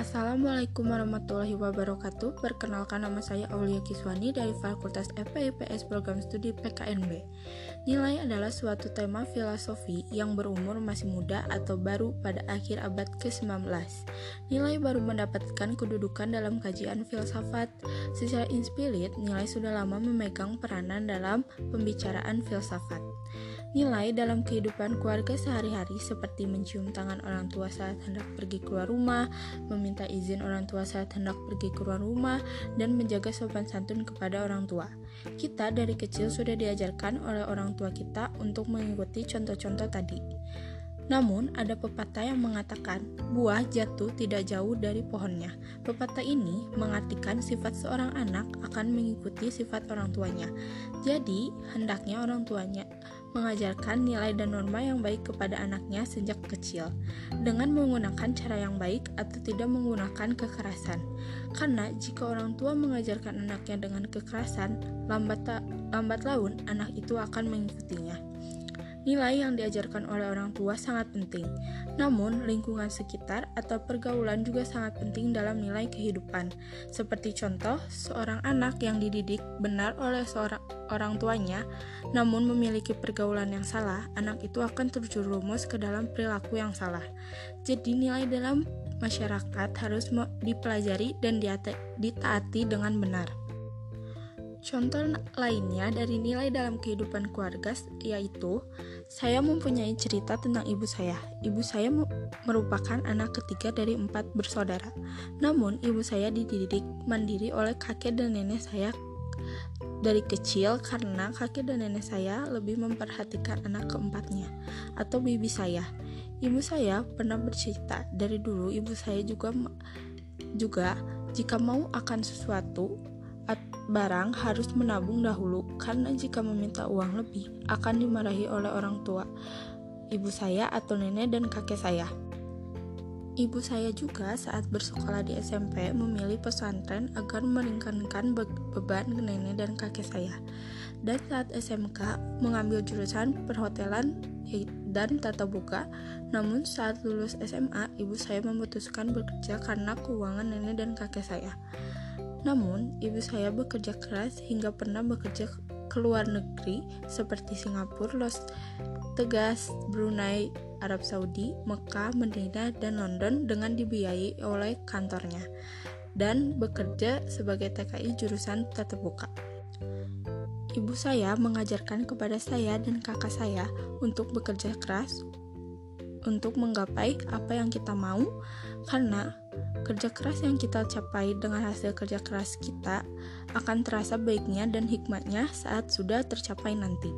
Assalamualaikum warahmatullahi wabarakatuh. Perkenalkan nama saya Aulia Kiswani dari Fakultas FPIPS Program Studi PKNB. Nilai adalah suatu tema filosofi yang berumur masih muda atau baru pada akhir abad ke-19. Nilai baru mendapatkan kedudukan dalam kajian filsafat. Secara inspirit, nilai sudah lama memegang peranan dalam pembicaraan filsafat. Nilai dalam kehidupan keluarga sehari-hari seperti mencium tangan orang tua saat hendak pergi keluar rumah, meminta izin orang tua saat hendak pergi keluar rumah, dan menjaga sopan santun kepada orang tua. Kita dari kecil sudah diajarkan oleh orang tua kita untuk mengikuti contoh-contoh tadi. Namun, ada pepatah yang mengatakan buah jatuh tidak jauh dari pohonnya. Pepatah ini mengartikan sifat seorang anak akan mengikuti sifat orang tuanya. Jadi, hendaknya orang tuanya mengajarkan nilai dan norma yang baik kepada anaknya sejak kecil dengan menggunakan cara yang baik atau tidak menggunakan kekerasan. Karena jika orang tua mengajarkan anaknya dengan kekerasan, lambat lambat laun anak itu akan mengikutinya. Nilai yang diajarkan oleh orang tua sangat penting, namun lingkungan sekitar atau pergaulan juga sangat penting dalam nilai kehidupan. Seperti contoh, seorang anak yang dididik benar oleh seorang orang tuanya, namun memiliki pergaulan yang salah, anak itu akan terjerumus ke dalam perilaku yang salah. Jadi nilai dalam masyarakat harus dipelajari dan ditaati dengan benar. Contoh lainnya dari nilai dalam kehidupan keluarga yaitu saya mempunyai cerita tentang ibu saya. Ibu saya merupakan anak ketiga dari empat bersaudara. Namun ibu saya dididik mandiri oleh kakek dan nenek saya dari kecil karena kakek dan nenek saya lebih memperhatikan anak keempatnya atau bibi saya. Ibu saya pernah bercerita dari dulu ibu saya juga juga jika mau akan sesuatu barang harus menabung dahulu karena jika meminta uang lebih akan dimarahi oleh orang tua, ibu saya atau nenek dan kakek saya. Ibu saya juga saat bersekolah di SMP memilih pesantren agar meringankan be beban nenek dan kakek saya. Dan saat SMK mengambil jurusan perhotelan dan tata buka, namun saat lulus SMA, ibu saya memutuskan bekerja karena keuangan nenek dan kakek saya. Namun, ibu saya bekerja keras hingga pernah bekerja ke luar negeri seperti Singapura, Los Tegas, Brunei, Arab Saudi, Mekah, Medina, dan London dengan dibiayai oleh kantornya dan bekerja sebagai TKI jurusan tatap muka. Ibu saya mengajarkan kepada saya dan kakak saya untuk bekerja keras untuk menggapai apa yang kita mau karena kerja keras yang kita capai dengan hasil kerja keras kita akan terasa baiknya dan hikmatnya saat sudah tercapai nanti.